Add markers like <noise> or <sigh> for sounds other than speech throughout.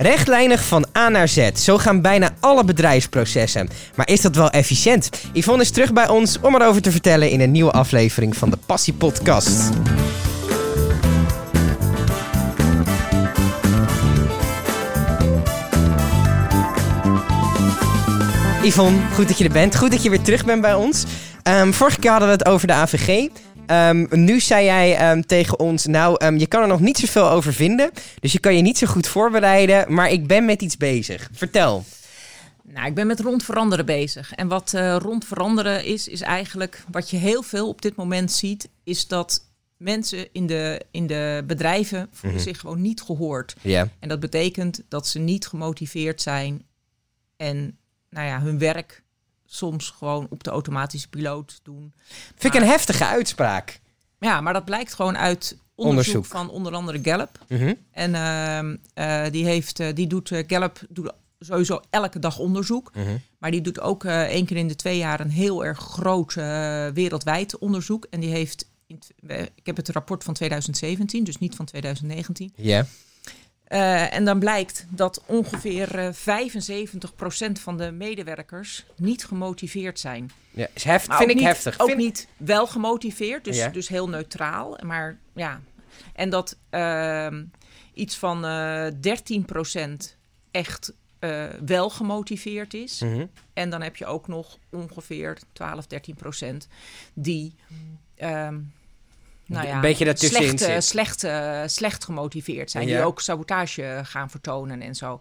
Rechtlijnig van A naar Z. Zo gaan bijna alle bedrijfsprocessen. Maar is dat wel efficiënt? Yvonne is terug bij ons om erover te vertellen in een nieuwe aflevering van de Passie Podcast. Yvonne, goed dat je er bent. Goed dat je weer terug bent bij ons. Ehm, vorige keer hadden we het over de AVG. Ehm, nu zei jij ehm, tegen ons, nou, ehm, je kan er nog niet zoveel over vinden. Dus je kan je niet zo goed voorbereiden. Maar ik ben met iets bezig. Vertel. Nou, ik ben met rond veranderen bezig. En wat eh, rond veranderen is, is eigenlijk wat je heel veel op dit moment ziet, is dat mensen in de, in de bedrijven voelen zich gewoon niet gehoord. Ja. En dat betekent dat ze niet gemotiveerd zijn en nou ja, hun werk soms gewoon op de automatische piloot doen. Vind ik een heftige uitspraak. Ja, maar dat blijkt gewoon uit onderzoek, Onderzoek. van onder andere Gallup. Mhm. En eh, die, heeft, eh, die doet, eh, Gallup doet sowieso elke dag onderzoek. Mhm. Maar die doet ook één keer in de twee jaar een heel erg groot wereldwijd onderzoek. En die heeft, ik heb het rapport van 2017, dus niet van 2019. Ja. Eh, en dan blijkt dat ongeveer eh 75% van de medewerkers niet gemotiveerd zijn. ja. Is heft, vind ik niet, heftig. Ook Vind- niet wel gemotiveerd, dus, Ja. dus heel neutraal. Maar ja, en dat ehm, iets van eh 13% echt eh, wel gemotiveerd is. Mhm. En dan heb je ook nog ongeveer 12, 13% die. ehm nou ja, Een beetje daartussenin slecht, zit. slecht, slecht gemotiveerd zijn. Ja. Die ook sabotage gaan vertonen en zo.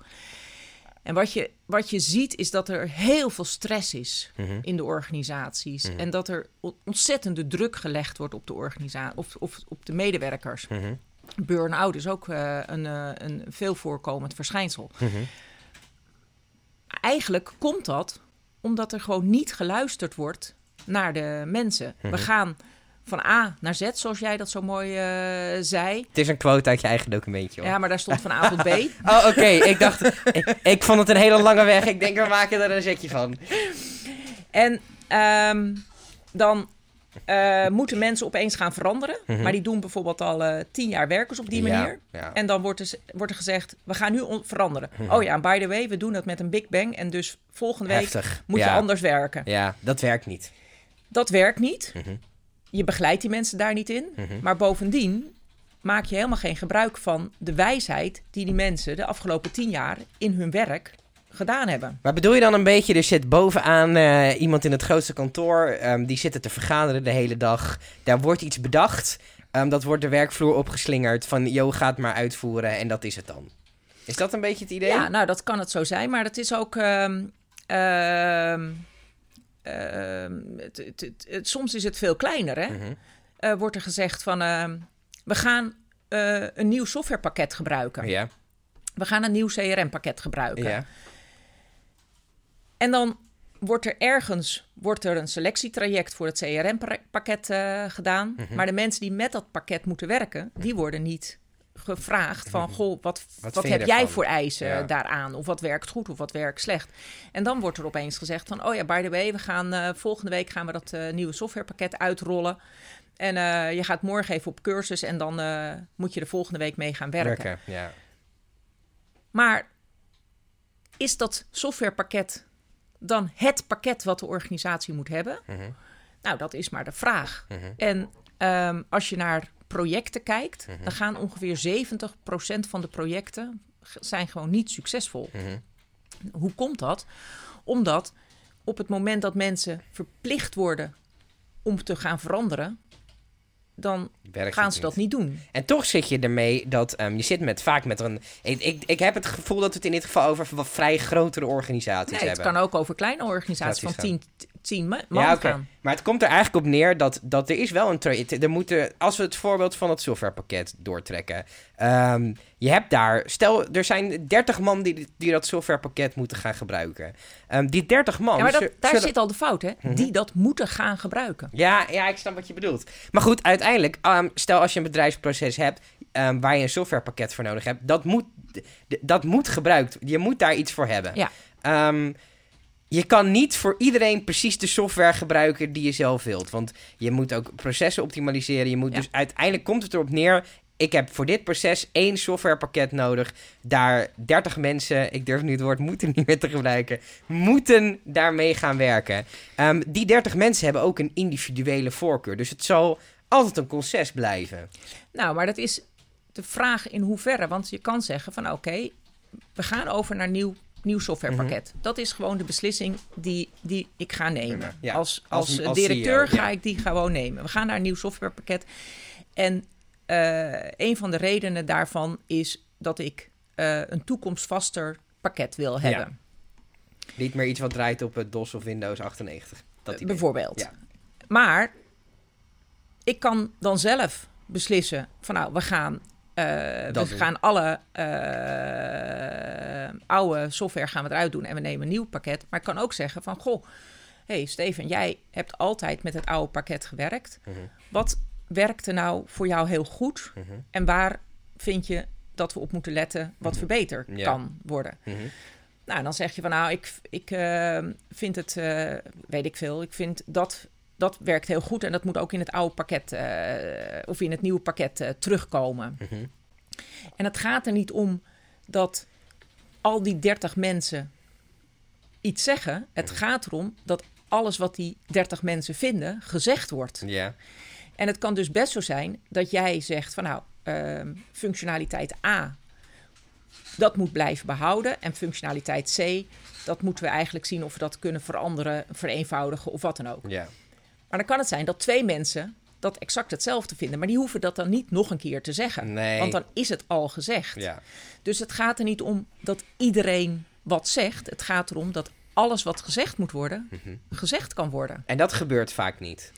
En wat je, wat je ziet is dat er heel veel stress is Mhm. in de organisaties. En dat er on- ontzettende druk gelegd wordt op de organisatie of, of op de medewerkers. Mhm. Burn-out is ook eh, een, eh, een veel voorkomend verschijnsel. Mhm. Eigenlijk komt dat omdat er gewoon niet geluisterd wordt naar de mensen. We gaan van A naar Z, zoals jij dat zo mooi eh, zei. Het is een quote uit je eigen documentje. Hoor. Ja, maar daar stond van A tot B. <laughs> Oh, oké. Ik dacht, ik, ik vond het een hele lange weg. Ik denk, we maken er een zetje van. En ehm, dan eh, moeten mensen opeens gaan veranderen. Maar die doen bijvoorbeeld al eh, tien jaar werkers op die Mhm. Ja, manier. ja. En dan wordt er, z- wordt er gezegd, we gaan nu veranderen. Oh ja, en by the way, we doen dat met een Big Bang. En dus volgende week Heftig. moet ja. je anders werken. Ja, dat werkt niet. Dat werkt niet. Mhm. Je begeleidt die mensen daar niet in. Maar bovendien maak je helemaal geen gebruik van de wijsheid die die mensen de afgelopen tien jaar in hun werk gedaan hebben. Maar bedoel je dan een beetje, er zit bovenaan eh, iemand in het grootste kantoor, ehm, die zitten te vergaderen de hele dag. Daar wordt iets bedacht, ehm, dat wordt de werkvloer opgeslingerd van, yo, ga het maar uitvoeren en dat is het dan. Is dat een beetje het idee? Ja, nou, dat kan het zo zijn, maar het is ook. ehm, ehm, soms is het veel kleiner, hè? Mhm. Eh, wordt er gezegd van. ehm, we gaan eh, een nieuw softwarepakket gebruiken. Ja, We gaan een nieuw CRM-pakket gebruiken. ja. En dan wordt er ergens wordt er een selectietraject voor het CRM-pakket eh, gedaan. Mhm. Maar de mensen die met dat pakket moeten werken, die worden niet gevraagd van, goh, wat, wat, heb jij voor eisen Ja. daaraan? Of wat werkt goed of wat werkt slecht? En dan wordt er opeens gezegd van, oh ja, by the way, we gaan eh, volgende week gaan we dat eh, nieuwe softwarepakket uitrollen. En eh, je gaat morgen even op cursus en dan moet je de volgende week mee gaan werken. Werken, ja. Maar is dat softwarepakket dan het pakket wat de organisatie moet hebben? Mhm. Nou, dat is maar de vraag. Mhm. En ehm, als je naar projecten kijkt, Mhm. dan gaan ongeveer 70% van de projecten zijn gewoon niet succesvol. Mhm. Hoe komt dat? Omdat op het moment dat mensen verplicht worden om te gaan veranderen, dan Werkt gaan het ze dat niet doen. En toch zit je ermee dat ehm, je zit met vaak met een. Ik, ik, ik heb het gevoel dat we het in dit geval over wat vrij grotere organisaties Nee, het hebben. kan ook over kleine organisaties van Organisaties 10 10 ma- man ja, oké. gaan. Maar het komt er eigenlijk op neer dat, dat er is wel een traject. Er moeten, als we het voorbeeld van het softwarepakket doortrekken. ehm, je hebt daar, stel, er zijn 30 man die, die dat softwarepakket moeten gaan gebruiken. Ehm, die 30 man. Ja, maar dat, daar zullen- zit al de fout, hè? Mhm. Die dat moeten gaan gebruiken. Ja, ja, ik snap wat je bedoelt. Maar goed, uiteindelijk, ehm, stel als je een bedrijfsproces hebt waar je een softwarepakket voor nodig hebt, dat moet, dat moet gebruikt. Je moet daar iets voor hebben. Ja. Je kan niet voor iedereen precies de software gebruiken die je zelf wilt. Want je moet ook processen optimaliseren. Je moet Ja. dus uiteindelijk komt het erop neer. ik heb voor dit proces één softwarepakket nodig. Daar 30 mensen, ik durf nu het woord moeten <laughs> niet meer te gebruiken, moeten daarmee gaan werken. Ehm, die 30 mensen hebben ook een individuele voorkeur. Dus het zal altijd een conces blijven. Nou, maar dat is de vraag in hoeverre. Want je kan zeggen van oké, we gaan over naar nieuw, nieuw softwarepakket. Mhm. Dat Dat is gewoon de beslissing die, die ik ga nemen. Ja, als, als- als, eh, als directeur CEO, ga ja. ik die gewoon nemen. We gaan naar een nieuw softwarepakket. En eh, een van de redenen daarvan is dat ik eh, een toekomstvaster pakket wil hebben. Niet meer iets wat draait op het DOS of Windows 98. Dat bijvoorbeeld. Ja. Maar ik kan dan zelf beslissen van nou, we gaan, eh, we doen. gaan alle eh, oude software gaan we eruit doen en we nemen een nieuw pakket. Maar ik kan ook zeggen van goh, hey Steven, jij hebt altijd met het oude pakket gewerkt. Mhm. Wat werkte nou voor jou heel goed Mhm. en waar vind je dat we op moeten letten wat verbeterd Ja. kan worden? Mhm. Nou, dan zeg je van nou, ik, ik eh, vind het, weet ik veel, ik vind dat, dat werkt heel goed en dat moet ook in het oude pakket eh, of in het nieuwe pakket eh, terugkomen. Mhm. En het gaat er niet om dat al die 30 mensen iets zeggen. Het gaat erom dat alles wat die 30 mensen vinden gezegd wordt. Ja. En het kan dus best zo zijn dat jij zegt van nou, ehm, functionaliteit A, dat moet blijven behouden. En functionaliteit C, dat moeten we eigenlijk zien of we dat kunnen veranderen, vereenvoudigen of wat dan ook. Ja. Maar dan kan het zijn dat twee mensen dat exact hetzelfde vinden. Maar die hoeven dat dan niet nog een keer te zeggen. Nee. Want dan is het al gezegd. Ja. Dus het gaat er niet om dat iedereen wat zegt. Het gaat erom dat alles wat gezegd moet worden, Mhm. gezegd kan worden. En dat gebeurt vaak niet.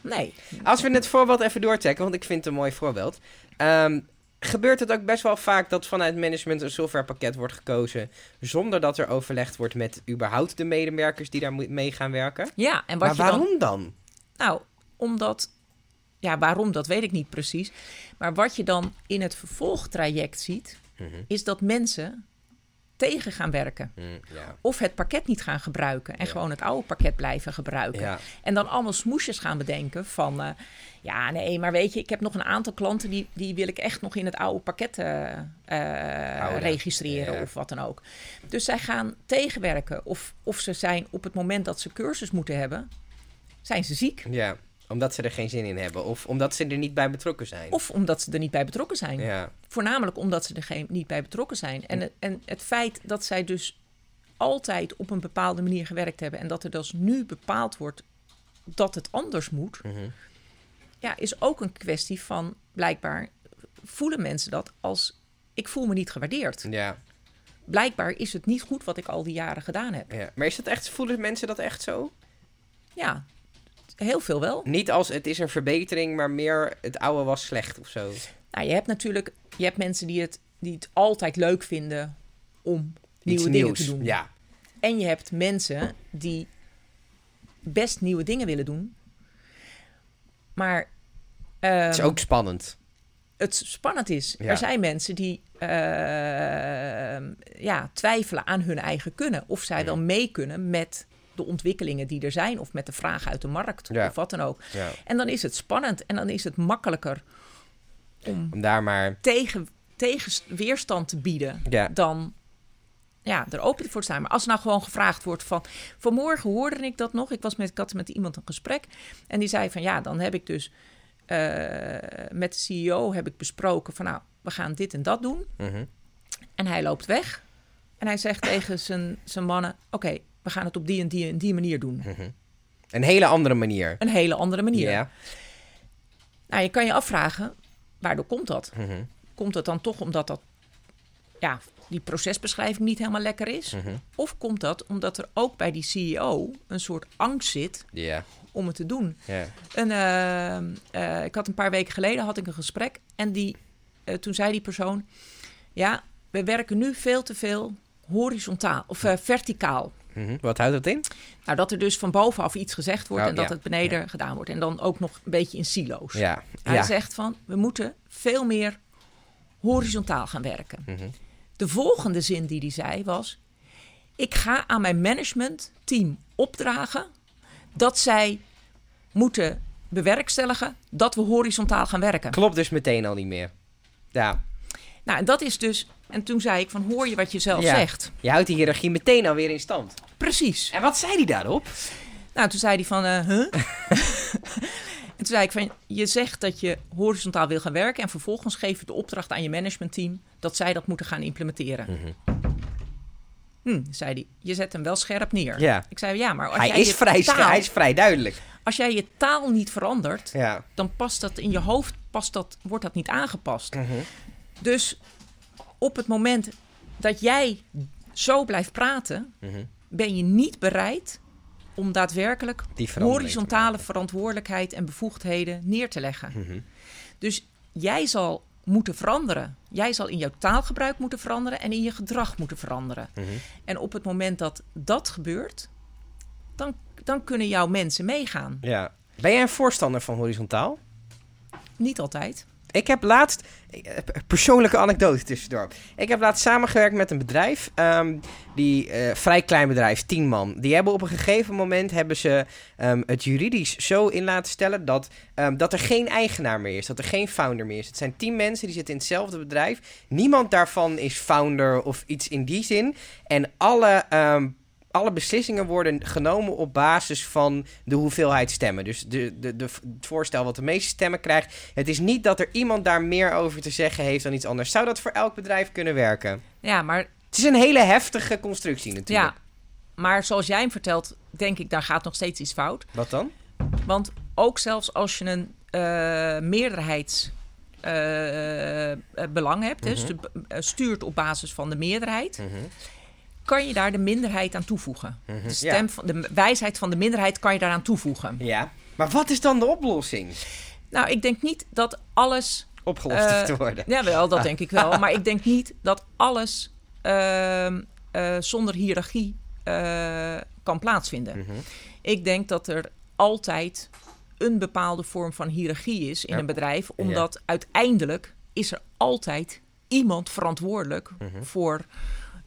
Nee, Als we het voorbeeld even doortrekken, want ik vind het een mooi voorbeeld. Ehm, gebeurt het ook best wel vaak dat vanuit management een softwarepakket wordt gekozen... zonder dat er overlegd wordt met überhaupt de medewerkers die daar mee gaan werken? ja. En wat Maar je dan waarom dan? Nou, omdat. Ja, waarom, dat weet ik niet precies. Maar wat je dan in het vervolgtraject ziet, Mhm. is dat mensen tegen gaan werken. Mm, ja. Of het pakket niet gaan gebruiken en Ja. gewoon het oude pakket blijven gebruiken. Ja. En dan allemaal smoesjes gaan bedenken van... eh, ja, nee, maar weet je, ik heb nog een aantal klanten... die, die wil ik echt nog in het oude pakket eh, eh, registreren of wat dan ook. Dus zij gaan tegenwerken. Of, of ze zijn op het moment dat ze cursus moeten hebben... zijn ze ziek. ja, omdat ze er geen zin in hebben. Of omdat ze er niet bij betrokken zijn. Of omdat ze er niet bij betrokken zijn. Ja. Voornamelijk omdat ze er geen, niet bij betrokken zijn. En, het- en het feit dat zij dus altijd op een bepaalde manier gewerkt hebben... en dat er dus nu bepaald wordt dat het anders moet... Mhm. ja, is ook een kwestie van blijkbaar voelen mensen dat als ik voel me niet gewaardeerd. Ja. Blijkbaar is het niet goed wat ik al die jaren gedaan heb. ja. Maar is dat echt, voelen mensen dat echt zo? Ja, heel veel wel. Niet als het is een verbetering, maar meer het oude was slecht of zo. Nou, je hebt natuurlijk je hebt mensen die het, die het altijd leuk vinden om nieuwe Iets dingen nieuws. te doen. Ja. En je hebt mensen die best nieuwe dingen willen doen. Maar Het is ehm, ook spannend. het spannend is. Ja. Er zijn mensen die ehm, ja, twijfelen aan hun eigen kunnen. Of zij wel mee kunnen met de ontwikkelingen die er zijn. Of met de vraag uit de markt. Ja. Of wat dan ook. Ja. En dan is het spannend. En dan is het makkelijker om Om daar maar... tegen, tegen weerstand te bieden. Ja. Dan ja, er open voor te staan. Maar als nou gewoon gevraagd wordt van... Vanmorgen hoorde ik dat nog. Ik was met, ik met iemand een gesprek. En die zei van ja, dan heb ik dus... eh, met de CEO heb ik besproken van nou, we gaan dit en dat doen. Mhm. En hij loopt weg. En hij zegt tegen zijn, zijn mannen... Oké, we gaan het op die en die en die manier doen. Mhm. Een hele andere manier. Een hele andere manier. Ja. Nou, je kan je afvragen, waardoor komt dat? Mhm. Komt het dan toch omdat dat, ja, die procesbeschrijving niet helemaal lekker is? Mhm. Of komt dat omdat er ook bij die CEO een soort angst zit om het te doen? Ja. En, eh, eh, ik had een paar weken geleden had ik een gesprek en die, eh, toen zei die persoon: Ja, we werken nu veel te veel horizontaal of eh, Mhm. Wat houdt dat in? Nou, dat er dus van bovenaf iets gezegd wordt Oh, en dat ja. het beneden gedaan wordt. En dan ook nog een beetje in silo's. Ja. Hij ja. zegt van, we moeten veel meer horizontaal gaan werken. Mhm. De volgende zin die hij zei was... ik ga aan mijn managementteam opdragen... dat zij moeten bewerkstelligen dat we horizontaal gaan werken. Klopt dus meteen al niet meer. Ja. Nou, en dat is dus... En toen zei ik van, hoor je wat je zelf Ja. zegt? Je houdt die hiërarchie meteen alweer in stand. Precies. En wat zei hij daarop? Nou, toen zei hij van, huh? <laughs> en toen zei ik van, je zegt dat je horizontaal wil gaan werken... en vervolgens geef je de opdracht aan je managementteam... dat zij dat moeten gaan implementeren. Hm, zei hij, je zet hem wel scherp neer. Ja. Ik zei, ja, maar als Hij jij is, je vrij, taal, hij is vrij duidelijk. als jij je taal niet verandert... Ja. dan past dat in je hoofd, past dat, wordt dat niet aangepast. Mhm. Dus op het moment dat jij zo blijft praten, Mhm. ben je niet bereid om daadwerkelijk Die horizontale verantwoordelijkheid en bevoegdheden neer te leggen. Mhm. Dus jij zal moeten veranderen. Jij zal in jouw taalgebruik moeten veranderen en in je gedrag moeten veranderen. Mhm. En op het moment dat dat gebeurt, dan, dan kunnen jouw mensen meegaan. Ja. Ben jij een voorstander van horizontaal? Niet altijd. Ik heb laatst, persoonlijke anekdote tussendoor. Ik heb laatst samengewerkt met een bedrijf, ehm, die eh, vrij klein bedrijf, 10 man. Die hebben op een gegeven moment hebben ze ehm, het juridisch zo in laten stellen dat, ehm, dat er geen eigenaar meer is, dat er geen founder meer is. Het zijn 10 mensen die zitten in hetzelfde bedrijf. Niemand daarvan is founder of iets in die zin. En alle alle beslissingen worden genomen op basis van de hoeveelheid stemmen. Dus de, de, de, het voorstel wat de meeste stemmen krijgt. Het is niet dat er iemand daar meer over te zeggen heeft dan iets anders. Zou dat voor elk bedrijf kunnen werken? Ja, maar Het is een hele heftige constructie natuurlijk. Ja, maar zoals jij hem vertelt, denk ik, daar gaat nog steeds iets fout. Wat dan? Want ook zelfs als je een eh meerderheidsbelang hebt, dus de, eh, stuurt op basis van de meerderheid, Mhm. Kan je daar de minderheid aan toevoegen. Mhm. De, stem van, de wijsheid van de minderheid kan je daaraan toevoegen. Ja. Maar wat is dan de oplossing? Nou, ik denk niet dat alles. Opgelost Eh, te worden. Jawel, dat <laughs> denk ik wel. Maar ik denk niet dat alles ehm, eh, zonder hiërarchie eh, kan plaatsvinden. Mhm. Ik denk dat er altijd een bepaalde vorm van hiërarchie is in Ja. een bedrijf, omdat uiteindelijk is er altijd iemand verantwoordelijk Mhm. voor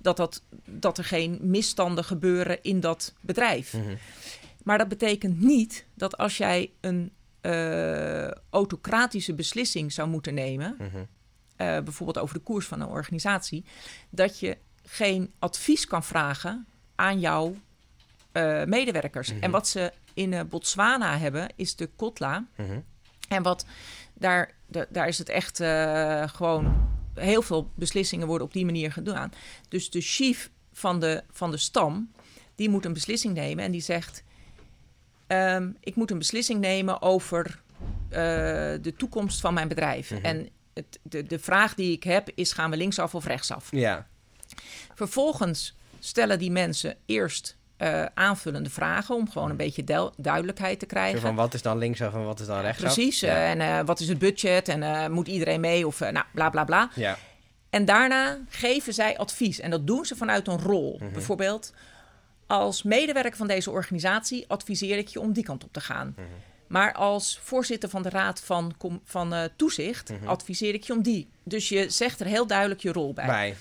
dat, dat, dat er geen misstanden gebeuren in dat bedrijf. Mhm. Maar dat betekent niet dat als jij een eh, autocratische beslissing zou moeten nemen, Mhm. eh, bijvoorbeeld over de koers van een organisatie, dat je geen advies kan vragen aan jouw eh, medewerkers. Mhm. En wat ze in Botswana hebben, is de Kotla. En wat daar, da- daar is het echt gewoon heel veel beslissingen worden op die manier gedaan. Dus de chief van de, van de stam, die moet een beslissing nemen en die zegt: ehm, Ik moet een beslissing nemen over eh, de toekomst van mijn bedrijf. Mhm. En het, de, de vraag die ik heb is: gaan we linksaf of rechtsaf? Ja. Vervolgens stellen die mensen eerst eh, aanvullende vragen om gewoon een beetje duil- duidelijkheid te Zo krijgen. van wat is dan linksaf en wat is dan rechtsaf? Precies. Ja. eh, en eh, wat is het budget? En moet iedereen mee? Of nou, bla bla bla. ja. En daarna geven zij advies. En dat doen ze vanuit een rol. Mhm. Bijvoorbeeld, als medewerker van deze organisatie adviseer ik je om die kant op te gaan. Mhm. Maar als voorzitter van de raad van, van toezicht Mhm. adviseer ik je om die. Dus je zegt er heel duidelijk je rol bij. Bij.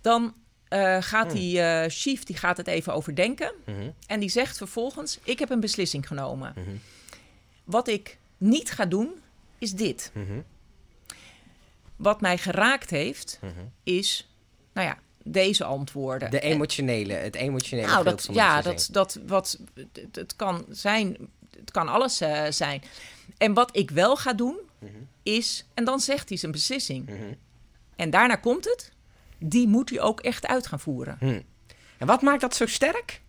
Dan eh, gaat Hmm. die eh, chief die gaat het even overdenken. Mhm. En die zegt vervolgens: Ik heb een beslissing genomen. Mhm. Wat ik niet ga doen, is dit. Mhm. Wat mij geraakt heeft, is, nou ja, deze antwoorden. De emotionele, het emotionele nou, dat, ja, dat, dat wat, het, kan zijn, het kan alles eh, zijn. En wat ik wel ga doen, is, en dan zegt hij zijn beslissing. En daarna komt het, die moet hij ook echt uit gaan voeren. Hm. En wat maakt dat zo sterk?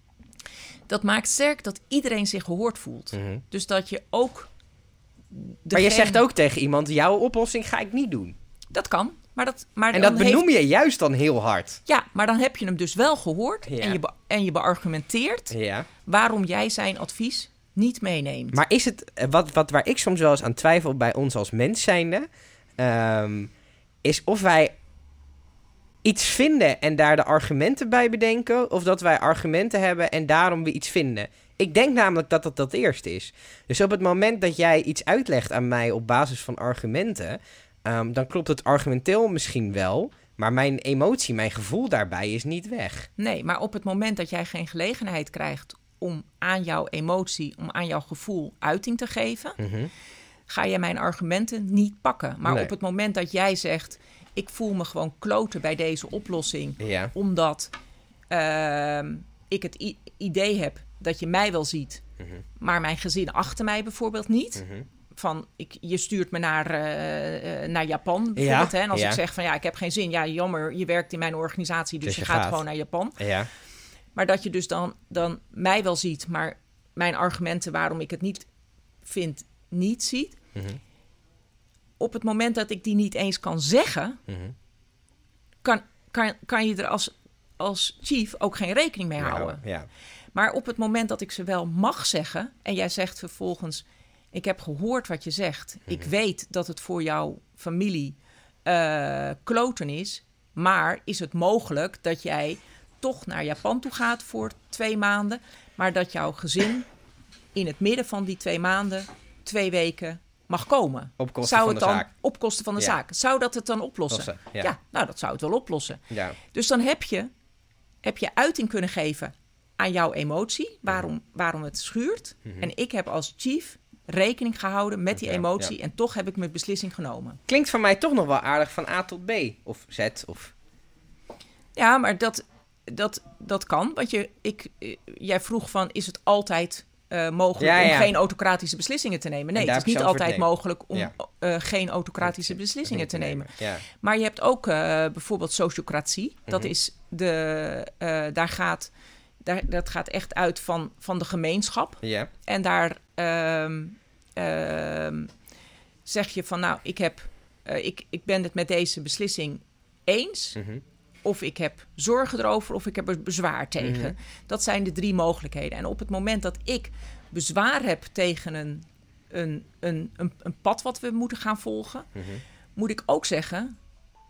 Dat maakt sterk dat iedereen zich gehoord voelt. Mhm. Dus dat je ook. Maar je zegt ook tegen iemand, jouw oplossing ga ik niet doen. Dat kan. Maar dat, maar En dat benoem heeft- je juist dan heel hard. Ja, maar dan heb je hem dus wel gehoord. Ja. En, je en je beargumenteert Ja. waarom jij zijn advies niet meeneemt. Maar is het, eh, wat, wat waar ik soms wel eens aan twijfel bij ons als mens zijnde, ehm, is of wij iets vinden en daar de argumenten bij bedenken, of dat wij argumenten hebben en daarom we iets vinden. Ik denk namelijk dat dat dat eerste is. Dus op het moment dat jij iets uitlegt aan mij op basis van argumenten, ehm, dan klopt het argumenteel misschien wel, maar mijn emotie, mijn gevoel daarbij is niet weg. Nee, maar op het moment dat jij geen gelegenheid krijgt om aan jouw emotie, om aan jouw gevoel uiting te geven, Mhm. ga je mijn argumenten niet pakken. Maar Nee. op het moment dat jij zegt, ik voel me gewoon kloten bij deze oplossing, Ja. omdat ehm, ik het idee heb dat je mij wel ziet, Mhm. maar mijn gezin achter mij bijvoorbeeld niet. Mhm. Van, ik, je stuurt me naar, eh, eh, naar Japan bijvoorbeeld. Ja, hè? En als ja. ik zeg van ja, ik heb geen zin. Ja, jammer, je werkt in mijn organisatie, dus, Dus je, je gaat, gaat. gewoon naar Japan. Ja. Maar dat je dus dan, dan mij wel ziet, maar mijn argumenten waarom ik het niet vind, niet ziet. Mhm. Op het moment dat ik die niet eens kan zeggen, Mhm. kan, kan, kan je er als, als chief ook geen rekening mee houden. Ja. Maar op het moment dat ik ze wel mag zeggen en jij zegt vervolgens: Ik heb gehoord wat je zegt. Ik Mhm. weet dat het voor jouw familie eh, kloten is. Maar is het mogelijk dat jij toch naar Japan toe gaat voor twee maanden, maar dat jouw gezin in het midden van die twee maanden, twee weken mag komen? Op kosten zou van het de dan zaak. op kosten van de Ja. zaak? Zou dat het dan oplossen? Lossen, ja. ja, nou, dat zou het wel oplossen. Ja. Dus dan heb je, heb je uiting kunnen geven aan jouw emotie, waarom, waarom het schuurt. En ik heb als chief rekening gehouden met die emotie en toch heb ik mijn beslissing genomen. Klinkt van mij toch nog wel aardig van A tot B. Of Z. Of... Ja, maar dat, dat, dat kan. Want je, ik, eh, jij vroeg van, is het altijd eh, mogelijk Ja, om geen autocratische beslissingen te nemen? Nee, het is niet altijd mogelijk om Ja. eh, geen autocratische beslissingen te nemen. Maar je hebt ook eh, bijvoorbeeld sociocratie. Dat Mhm. is de, daar gaat, daar, dat gaat echt uit van, van de gemeenschap. Ja. En daar ehm, ehm, zeg je van, nou, ik, heb, ik, ik ben het met deze beslissing eens. Mhm. Of ik heb zorgen erover, of ik heb er bezwaar tegen. Mhm. Dat zijn de drie mogelijkheden. En op het moment dat ik bezwaar heb tegen een, een, een, een, een pad wat we moeten gaan volgen, Mhm. moet ik ook zeggen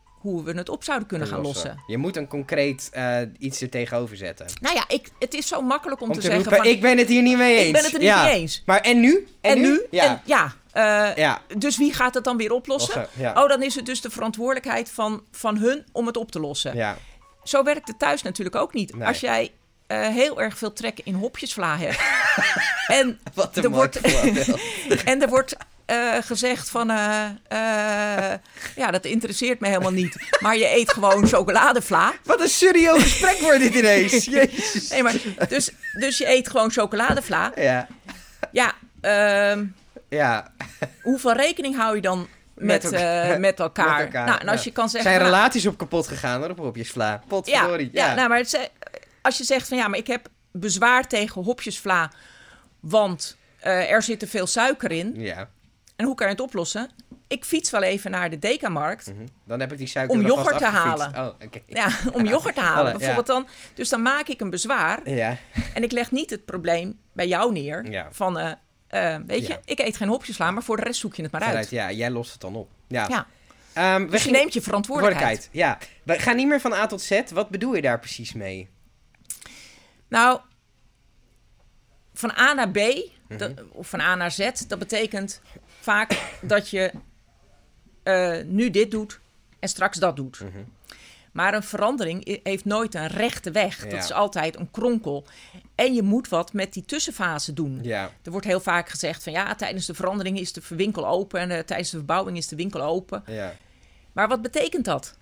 hoe we het op zouden kunnen gaan lossen. Je moet een concreet eh, iets er tegenover zetten. Nou ja, ik, het is zo makkelijk om, Om te, te, zeggen roepen, van, ik ben het hier niet mee eens. ik ben het er niet ja. mee eens. Maar en nu? En, nu? Ja. En, ja, eh, ja. dus wie gaat het dan weer oplossen? Lossen, ja. Oh, dan is het dus de verantwoordelijkheid van, van hun om het op te lossen. ja. Zo werkt het thuis natuurlijk ook niet. Nee. Als jij eh, heel erg veel trek in hopjesvla hebt. <laughs> en, Wat er wordt, <laughs> en er wordt eh, gezegd van... ja, dat interesseert me helemaal niet. Maar je eet gewoon chocoladevla. Wat een serieus gesprek wordt dit ineens. Jezus. <laughs> Nee, maar, dus, dus je eet gewoon chocoladevla. Ja. Ja, ehm, Ja. hoeveel rekening hou je dan met, Met eh, elkaar. met, elkaar? Met elkaar, Nou, en als ja. je kan zeggen... Zijn nou, relaties op kapot gegaan hoor, op hopjesvla. Ja, ja. nou, maar het, als je zegt van ja, maar ik heb bezwaar tegen hopjesvla, want eh, er zit te veel suiker in. ja. En hoe kan je het oplossen? Ik fiets wel even naar de Dekamarkt. Mhm. Dan heb ik die suiker Om yoghurt te halen. Oh. <laughs> Ja, om yoghurt te halen Alle, bijvoorbeeld dan. Dus dan maak ik een bezwaar Ja. en ik leg niet het probleem bij jou neer. Ja. Van, eh, eh, weet je, Ja. ik eet geen hopjesvla, maar voor de rest zoek je het maar uit. Ja, jij lost het dan op. Ja. Ja, Ehm, dus je gingen- neemt je verantwoordelijkheid. Ja. We gaan niet meer van A tot Z. Wat bedoel je daar precies mee? Nou, van A naar B, Mhm. dat- of van A naar Z, dat betekent vaak dat je eh, nu dit doet en straks dat doet. Mhm. Maar een verandering heeft nooit een rechte weg. Ja. Dat is altijd een kronkel. En je moet wat met die tussenfase doen. Ja. Er wordt heel vaak gezegd van ja, tijdens de verandering is de winkel open en eh, tijdens de verbouwing is de winkel open. ja. Maar wat betekent dat?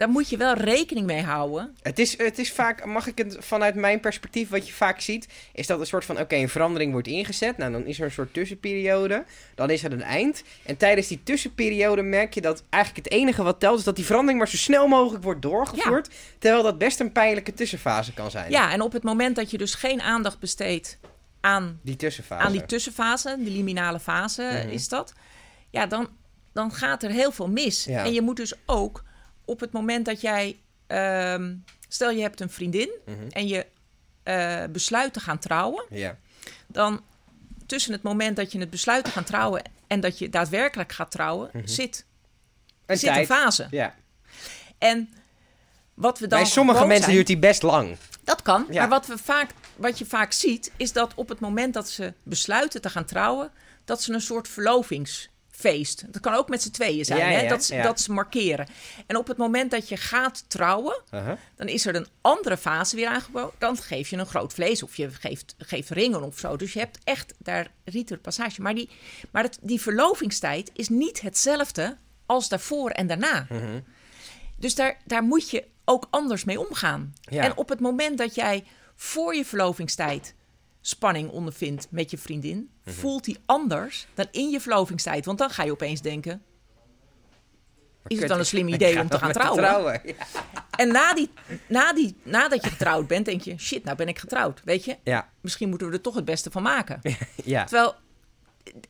Daar moet je wel rekening mee houden. Het is, het is vaak, mag ik het vanuit mijn perspectief, wat je vaak ziet, is dat een soort van, oké, een verandering wordt ingezet. Nou, dan is er een soort tussenperiode. Dan is er een eind. En tijdens die tussenperiode merk je dat eigenlijk het enige wat telt, is dat die verandering maar zo snel mogelijk wordt doorgevoerd. Terwijl dat best een pijnlijke tussenfase kan zijn. Ja, en op het moment dat je dus geen aandacht besteedt aan Die tussenfase. aan die tussenfase, de liminale fase Mhm. is dat. Ja, dan, dan gaat er heel veel mis. Ja. En je moet dus ook op het moment dat jij... ehm, stel je hebt een vriendin Mhm. en je eh, besluit te gaan trouwen. Ja. Dan tussen het moment dat je het besluit te gaan trouwen... en dat je daadwerkelijk gaat trouwen, Mhm. zit, Een zit een fase. Ja. En wat we dan Bij sommige mensen zijn- duurt die best lang. Dat kan. Ja. Maar wat, we vaak, wat je vaak ziet, is dat op het moment dat ze besluiten te gaan trouwen, dat ze een soort feest. Dat kan ook met z'n tweeën zijn, Ja, hè? ja, Dat, ze- ja. dat ze markeren. En op het moment dat je gaat trouwen, Uh-huh. dan is er een andere fase weer aangeboden. Dan geef je een groot vlees of je geeft, geeft ringen of zo. Dus je hebt echt daar rite de passage. Maar, die, maar het, die verlovingstijd is niet hetzelfde als daarvoor en daarna. Mhm. Dus daar, daar moet je ook anders mee omgaan. En op het moment dat jij voor je verlovingstijd spanning ondervindt met je vriendin, Mhm. voelt die anders dan in je verlovingstijd. Want dan ga je opeens denken: is het dan een slim idee om te gaan trouwen? Ja. <laughs> En na die, na die, nadat je getrouwd bent, denk je: shit, nou ben ik getrouwd. Weet je, Ja. misschien moeten we er toch het beste van maken. <laughs> ja. Terwijl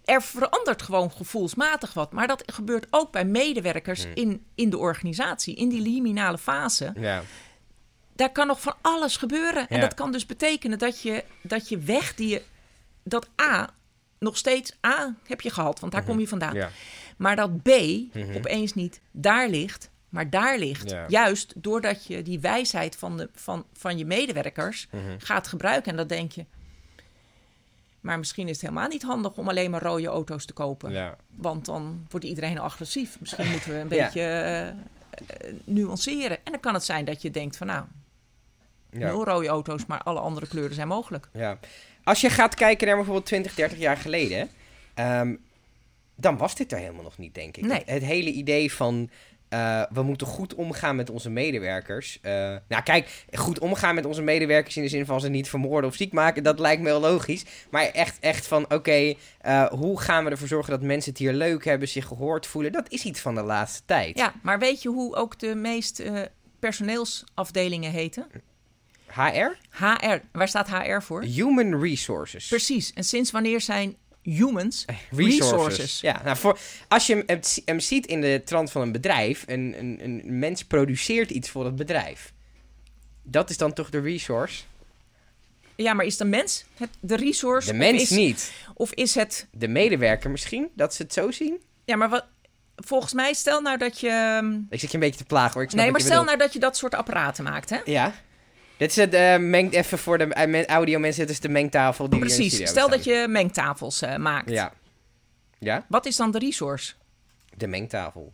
er verandert gewoon gevoelsmatig wat. Maar dat gebeurt ook bij medewerkers Hmm. in, in de organisatie, in die liminale fase. ja. Daar kan nog van alles gebeuren. En Ja. dat kan dus betekenen dat je, dat je weg die je. Dat A, nog steeds A heb je gehad, want daar kom je vandaan. Mhm. Ja. Maar dat B opeens niet daar ligt, maar daar ligt. Ja. Juist doordat je die wijsheid van, de, van, van je medewerkers Mhm. gaat gebruiken. En dat denk je. Maar misschien is het helemaal niet handig om alleen maar rode auto's te kopen. Ja. Want dan wordt iedereen agressief. Misschien <laughs> moeten we een beetje eh, eh, nuanceren. En dan kan het zijn dat je denkt van nou, Ja. nul rode auto's, maar alle andere kleuren zijn mogelijk. Ja. Als je gaat kijken naar bijvoorbeeld 20, 30 jaar geleden, ehm, dan was dit er helemaal nog niet, denk ik. Nee. Het, het hele idee van eh, we moeten goed omgaan met onze medewerkers. Eh, nou, kijk, goed omgaan met onze medewerkers in de zin van ze niet vermoorden of ziek maken, dat lijkt me wel logisch. Maar echt, echt van oké, eh, hoe gaan we ervoor zorgen dat mensen het hier leuk hebben, zich gehoord voelen? Dat is iets van de laatste tijd. Ja, maar weet je hoe ook de meest personeelsafdelingen heten? HR? HR. Waar staat HR voor? Human Resources. Precies. En sinds wanneer zijn humans Resources. resources? Ja, nou voor, als je hem, hem, zi- hem ziet in de trant van een bedrijf, een, een, een mens produceert iets voor het bedrijf. Dat is dan toch de resource? Ja, maar is de mens het, de resource? De mens is, niet. Of is het... De medewerker misschien, dat ze het zo zien. Ja, maar wat... Volgens mij, stel nou dat je... ehm, Ik zit je een beetje te plagen hoor. Ik snap Nee, maar stel bedoelt. nou dat je dat soort apparaten maakt, hè? Ja. Dit is het, eh, mengt even voor de eh, audio mensen, dit is de mengtafel die Precies. Stel dat je mengtafels eh, maakt. Ja. Ja, Wat is dan de resource? de mengtafel.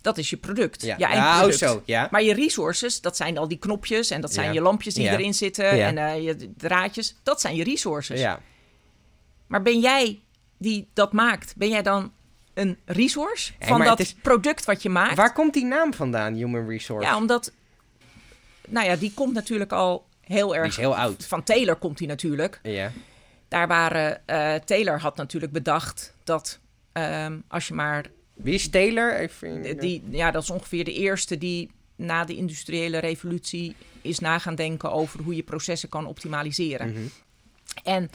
Dat is je product. Ja, Je ja oh, zo, ja. Maar je resources, dat zijn al die knopjes en dat zijn Ja. je lampjes die Ja. erin zitten en je draadjes. Dat zijn je resources. Ja. Maar ben jij die dat maakt, ben jij dan een resource van dat is- product wat je maakt? Waar komt die naam vandaan, Human Resource? Ja, omdat, nou ja, die komt natuurlijk al heel die erg. is heel oud. Van Taylor komt die natuurlijk. Ja. Daar waren, eh, Taylor had natuurlijk bedacht dat ehm, als je maar Wie is Taylor? Even, Die, ja, dat is ongeveer de eerste die na de industriële revolutie is na gaan denken over hoe je processen kan optimaliseren. Mhm. En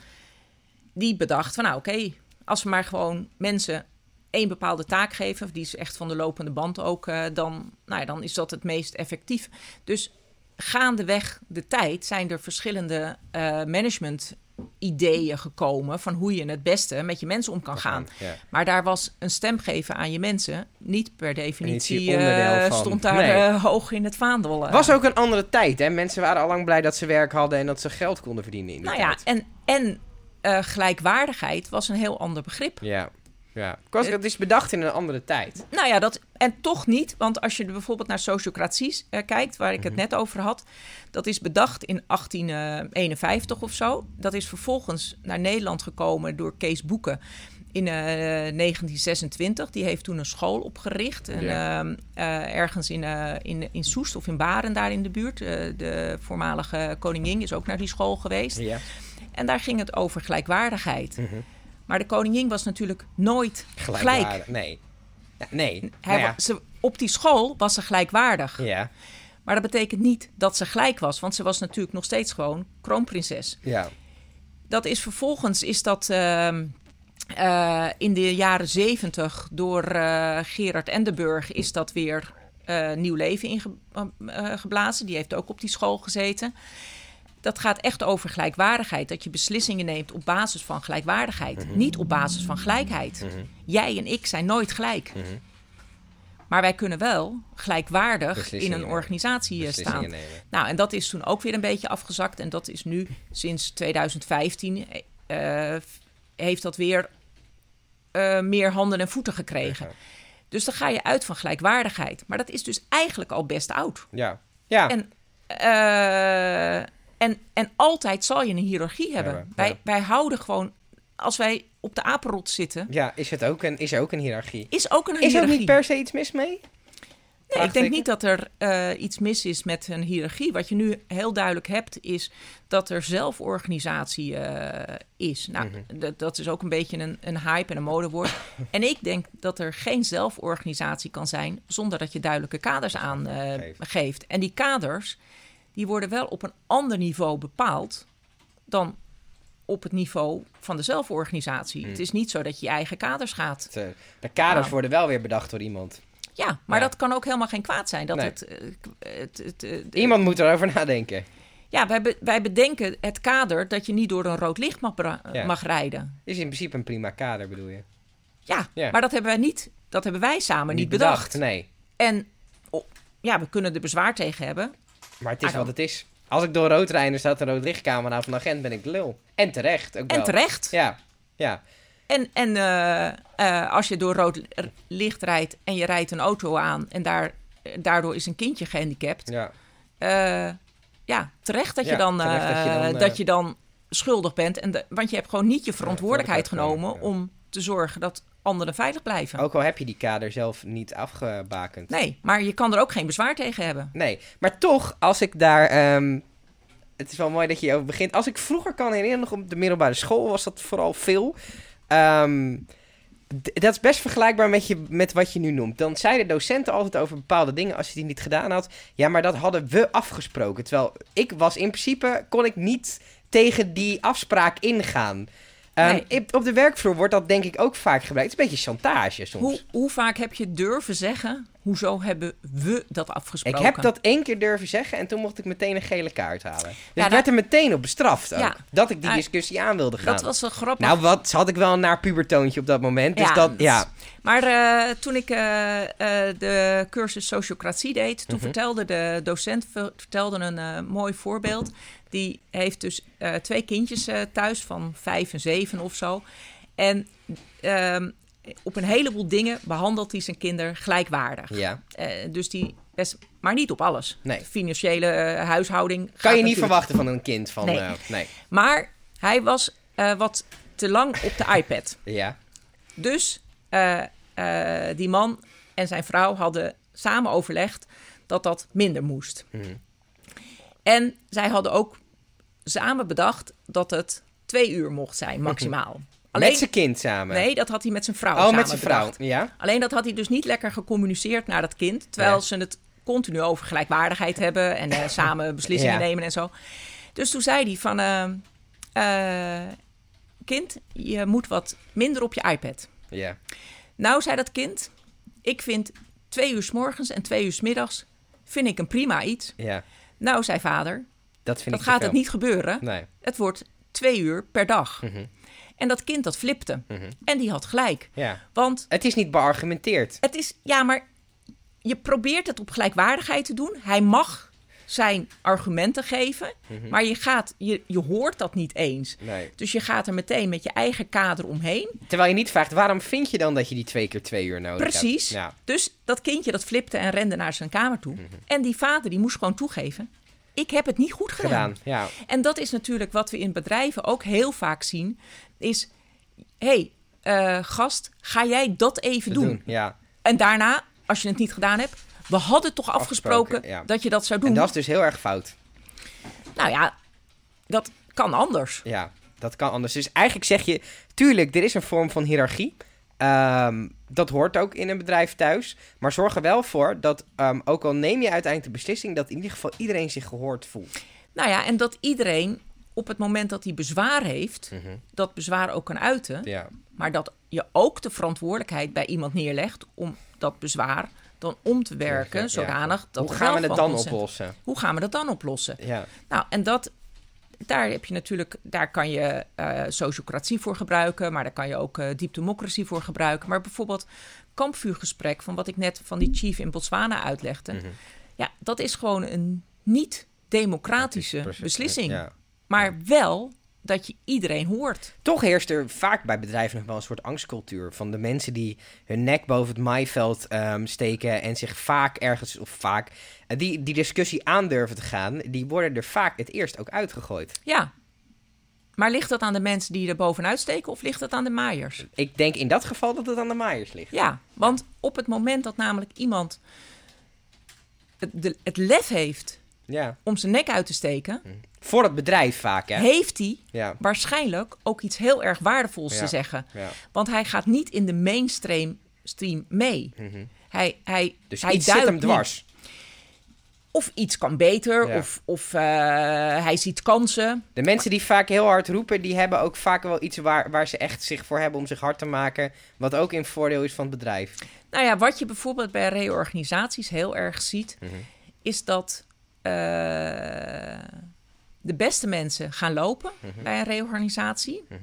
die bedacht van nou oké, als we maar gewoon mensen één bepaalde taak geven, die is echt van de lopende band ook, eh, dan, nou ja, dan is dat het meest effectief. Dus gaandeweg de tijd zijn er verschillende eh, management ideeën gekomen van hoe je het beste met je mensen om kan gaan. Ja. Maar daar was een stem geven aan je mensen niet per definitie van. stond daar Nee. eh, hoog in het vaandel. was ook een andere tijd, hè? Mensen waren al lang blij dat ze werk hadden en dat ze geld konden verdienen in die nou ja, en, en gelijkwaardigheid was een heel ander begrip. Ja, ja. Het is bedacht in een andere tijd. Nou ja, dat, en toch niet, want als je bijvoorbeeld naar sociocratie eh, kijkt, waar ik het net over had, dat is bedacht in 1851 of zo. Dat is vervolgens naar Nederland gekomen door Kees Boeken in eh, 1926. Die heeft toen een school opgericht. En, Ja. ehm, eh, ergens in, eh, in, in Soest of in Baren, daar in de buurt. Eh, de voormalige koningin is ook naar die school geweest. Ja. En daar ging het over gelijkwaardigheid. Mhm. Maar de koningin was natuurlijk nooit gelijk. Nee. Nee. Hij Nou ja. ze, op die school was ze gelijkwaardig. Ja. Maar dat betekent niet dat ze gelijk was, want ze was natuurlijk nog steeds gewoon kroonprinses. Ja. Dat is vervolgens is dat ehm, eh, in de jaren zeventig door eh, Gerard Endenburg is dat weer eh, nieuw leven ingeblazen. Die heeft ook op die school gezeten. Dat gaat echt over gelijkwaardigheid. Dat je beslissingen neemt op basis van gelijkwaardigheid. Niet op basis van gelijkheid. Jij en ik zijn nooit gelijk. Mhm. Maar wij kunnen wel gelijkwaardig in een organisatie eh, staan. nemen. Nou, en dat is toen ook weer een beetje afgezakt. En dat is nu sinds 2015 eh, heeft dat weer eh, meer handen en voeten gekregen. Ja. Dus dan ga je uit van gelijkwaardigheid. Maar dat is dus eigenlijk al best oud. Ja. Ja. En, eh, en, en altijd zal je een hiërarchie hebben. Wij, wij houden gewoon, als wij op de apenrot zitten, ja, is, het ook een, is er ook een hiërarchie? is ook een Is er ook hiërarchie. niet per se iets mis mee? Nee, ik denk niet dat er eh, iets mis is met een hiërarchie. Wat je nu heel duidelijk hebt, is dat er zelforganisatie eh, is. Nou, Mhm. dat- dat is ook een beetje een, een hype en een modewoord. <laughs> en ik denk dat er geen zelforganisatie kan zijn zonder dat je duidelijke kaders aan eh, geeft. En die kaders, die worden wel op een ander niveau bepaald dan op het niveau van de zelforganisatie. Mhm. Het is niet zo dat je je eigen kaders gaat eh, de kaders worden wel weer bedacht door iemand. Ja, maar Ja. dat kan ook helemaal geen kwaad zijn. Dat Nee. het, eh, het, het, eh, Iemand moet erover nadenken. Ja, wij, be- wij bedenken het kader dat je niet door een rood licht mag, Ja. mag rijden. Is in principe een prima kader, bedoel je? Ja, Ja. maar dat hebben wij niet. Dat hebben wij samen niet, bedacht. Nee. En oh, ja, we kunnen er bezwaar tegen hebben. Maar het is wat het is. Als ik door rood rijd en er staat een rood lichtcamera van de agent, ben ik lul. En terecht ook wel. En terecht. Ja. Ja. En, en eh, eh, als je door rood licht rijdt en je rijdt een auto aan en daar, daardoor is een kindje gehandicapt. Ja. eh, ja, terecht dat, Ja, je dan, terecht dat je dan, dat je dan schuldig bent. En de- want je hebt gewoon niet je verantwoordelijkheid genomen, om te zorgen dat anderen veilig blijven. Ook al heb je die kader zelf niet afgebakend. Nee, maar je kan er ook geen bezwaar tegen hebben. Nee, maar toch, als ik daar. ehm, het is wel mooi dat je hierover begint. Als ik vroeger kan herinneren, nog op de middelbare school was dat vooral veel. Ehm, dat is best vergelijkbaar met, je, met wat je nu noemt. Dan zeiden docenten altijd over bepaalde dingen, als je die niet gedaan had. Ja, maar dat hadden we afgesproken. Terwijl ik was in principe, kon ik niet tegen die afspraak ingaan. Ehm, Nee. Op de werkvloer wordt dat denk ik ook vaak gebruikt. Het is een beetje chantage soms. Hoe, hoe vaak heb je durven zeggen, hoezo hebben we dat Ik afgesproken? heb dat één keer durven zeggen en toen mocht ik meteen een gele kaart halen. Dus Ja, ik werd dat- er meteen op bestraft ook. Ja. Dat ik die discussie aan wilde gaan. Dat was wel grappig. Nou, wat had ik wel een naar pubertoontje op dat moment. Dus Ja, dat, ja. Maar eh, toen ik eh, eh, de cursus sociocratie deed, toen Mhm. vertelde de docent ver- vertelde een mooi voorbeeld. Die heeft dus twee kindjes thuis van vijf en zeven of zo. En ehm, op een heleboel dingen behandelt hij zijn kinderen gelijkwaardig. ja. Eh, dus die best, maar niet op alles. Nee. De financiële eh, huishouding. Kan je niet natuurlijk- verwachten van een kind van... Nee. eh, nee. Maar hij was wat te lang op de iPad. Ja. Dus die man en zijn vrouw hadden samen overlegd dat dat minder moest. Mhm. En zij hadden ook samen bedacht dat het twee uur mocht zijn, maximaal. <laughs> Alleen, Met zijn kind samen. nee, dat had hij met zijn vrouw oh, samen met zijn vrouw. bedacht. Ja. Alleen dat had hij dus niet lekker gecommuniceerd naar dat kind. Terwijl Ja. ze het continu over gelijkwaardigheid hebben en eh, <laughs> samen beslissingen Ja. nemen en zo. Dus toen zei hij van, eh, eh, kind, je moet wat minder op je iPad. Ja. Nou, zei dat kind, ik vind twee uur s morgens en twee uur s middags vind ik een prima iets. Ja. Nou, zei vader, Dat vind dat ik gaat het niet gebeuren. Nee. Het wordt twee uur per dag. Mhm. En dat kind dat flipte. Mhm. En die had gelijk. Ja. Want Het is niet beargumenteerd. het is, ja, maar je probeert het op gelijkwaardigheid te doen. Hij mag zijn argumenten geven, Mhm. maar je, gaat, je, je hoort dat niet eens. Nee. Dus je gaat er meteen met je eigen kader omheen. Terwijl je niet vraagt, waarom vind je dan dat je die twee keer twee uur nodig hebt? Precies. Ja. Dus dat kindje dat flipte en rende naar zijn kamer toe. En die vader die moest gewoon toegeven. Ik heb het niet goed gedaan. Gedaan. Ja. En dat is natuurlijk wat we in bedrijven ook heel vaak zien. Is, hé, hey, eh, gast, ga jij dat even doen? doen. Ja. En daarna, als je het niet gedaan hebt... We hadden toch afgesproken, Afgesproken, ja. dat je dat zou doen. En dat is dus heel erg fout. Nou ja, dat kan anders. Ja, dat kan anders. Dus eigenlijk zeg je, tuurlijk, er is een vorm van hiërarchie. Ehm, dat hoort ook in een bedrijf thuis. Maar zorg er wel voor dat, ehm, ook al neem je uiteindelijk de beslissing, dat in ieder geval iedereen zich gehoord voelt. Nou ja, en dat iedereen op het moment dat hij bezwaar heeft... dat bezwaar ook kan uiten. Ja, Maar dat je ook de verantwoordelijkheid bij iemand neerlegt... om dat bezwaar dan om te werken, Ja. zodanig dat Hoe gaan we het dan oplossen? Hoe gaan we dat dan oplossen? Ja, Nou, en dat, daar heb je natuurlijk, daar kan je eh sociocratie voor gebruiken, maar daar kan je ook eh deep democracy voor gebruiken. Maar bijvoorbeeld kampvuurgesprek, van wat ik net van die chief in Botswana uitlegde. Mhm. Ja, dat is gewoon een niet-democratische beslissing. Ja. Maar wel dat je iedereen hoort. Toch heerst er vaak bij bedrijven nog wel een soort angstcultuur. Van de mensen die hun nek boven het maaiveld ehm, steken en zich vaak ergens, of vaak, eh, die, die discussie aandurven te gaan, die worden er vaak het eerst ook uitgegooid. Ja. Maar ligt dat aan de mensen die er bovenuit steken of ligt dat aan de maaiers? Ik denk in dat geval dat het aan de maaiers ligt. Ja, want op het moment dat namelijk iemand het, de, het lef heeft Ja. om zijn nek uit te steken, Voor het bedrijf vaak, hè? heeft hij Ja. waarschijnlijk ook iets heel erg waardevols Ja. te zeggen. ja. Want hij gaat niet in de mainstream stream mee. Mhm. Hij, hij, Dus hij iets zit hem dwars. niet. Of iets kan beter, of, of eh, hij ziet kansen. De mensen die vaak heel hard roepen, die hebben ook vaak wel iets waar, waar ze echt zich voor hebben om zich hard te maken. Wat ook in voordeel is van het bedrijf. Nou ja, wat je bijvoorbeeld bij reorganisaties heel erg ziet, Mhm. is dat eh, de beste mensen gaan lopen Mhm. bij een reorganisatie. Mhm.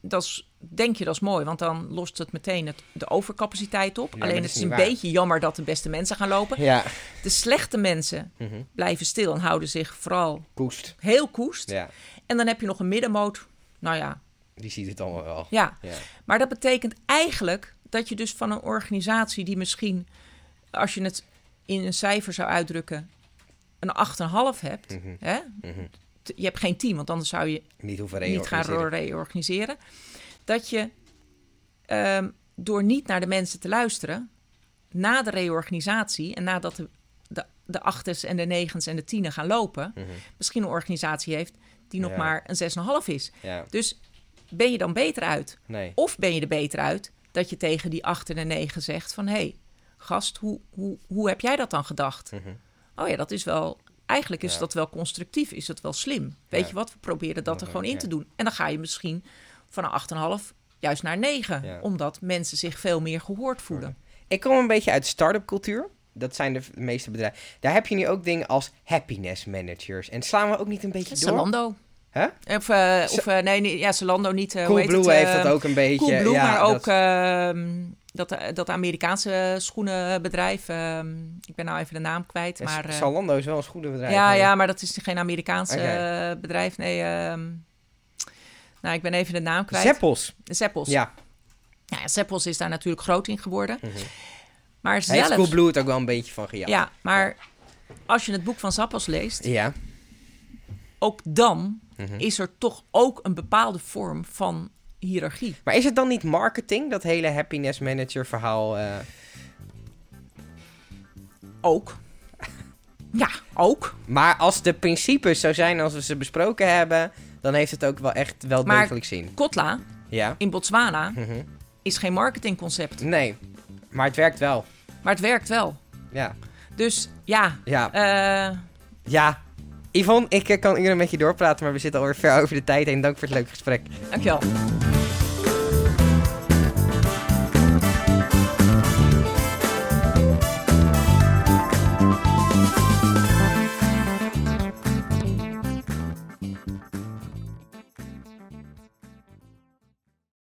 Dat is, denk je dat is mooi, want dan lost het meteen het, de overcapaciteit op. Ja, Alleen het is een waar. beetje jammer dat de beste mensen gaan lopen. Ja. De slechte mensen Mhm. blijven stil en houden zich vooral Koest. heel koest. Ja. En dan heb je nog een middenmoot. Nou ja, Die ziet het allemaal wel. ja. Ja. Maar dat betekent eigenlijk dat je dus van een organisatie die misschien, als je het in een cijfer zou uitdrukken, een 8,5 hebt. Mhm. Hè? Mhm. Je hebt geen team, want anders zou je Niet hoeven niet gaan reorganiseren. Dat je ehm, door niet naar de mensen te luisteren, na de reorganisatie en nadat de, de, de achters en de negens en de tienen gaan lopen, Mhm. misschien een organisatie heeft die nog Ja. maar een 6,5 is. Ja. Dus ben je dan beter uit? Nee. Of ben je er beter uit dat je tegen die 8 en de 9 zegt van... hé, hey, gast, hoe, hoe, hoe heb jij dat dan gedacht? Oh ja, dat is wel... Eigenlijk is Ja. dat wel constructief, is dat wel slim. Weet Ja. je wat, we proberen dat er gewoon in te doen. En dan ga je misschien van een 8,5 juist naar 9. Ja. Omdat mensen zich veel meer gehoord voelen. Ik kom een beetje uit start-up cultuur. Dat zijn de meeste bedrijven. Daar heb je nu ook dingen als happiness managers. En slaan we ook niet een beetje door? Zalando. Of, eh, of eh, nee, nee, ja, Zalando niet. heet Coolblue het, heeft dat ook een beetje. Coolblue, ja, maar ook dat- ehm, dat, dat Amerikaanse schoenenbedrijf. ehm, ik ben nou even de naam kwijt. Maar, eh, Zalando is wel een goede bedrijf. ja, maar- ja, maar dat is geen Amerikaans Oké. eh, bedrijf. Nee, ehm, nou, ik ben even de naam kwijt. Zeppels. Zeppels. Ja. Ja, Zeppels is daar natuurlijk groot in geworden. Mhm. Maar Heeft zelfs... Coolblue het ook wel een beetje van gejat. ja, maar als je het boek van Zappels leest, Ja. ook dan Mhm. is er toch ook een bepaalde vorm van hiërarchie. Maar is het dan niet marketing, dat hele happiness manager verhaal? eh? Ook. <laughs> Ja, ook. Maar als de principes zo zijn als we ze besproken hebben, dan heeft het ook wel echt wel Maar- degelijk zin. Kotla Ja. in Botswana Mhm. is geen marketingconcept, Nee, maar het werkt wel. maar het werkt wel. Ja. Dus ja, Ja. eh, ja. Yvonne, ik eh, kan uren met je doorpraten, maar we zitten alweer ver over de tijd heen. Dank voor het leuke gesprek. dankjewel.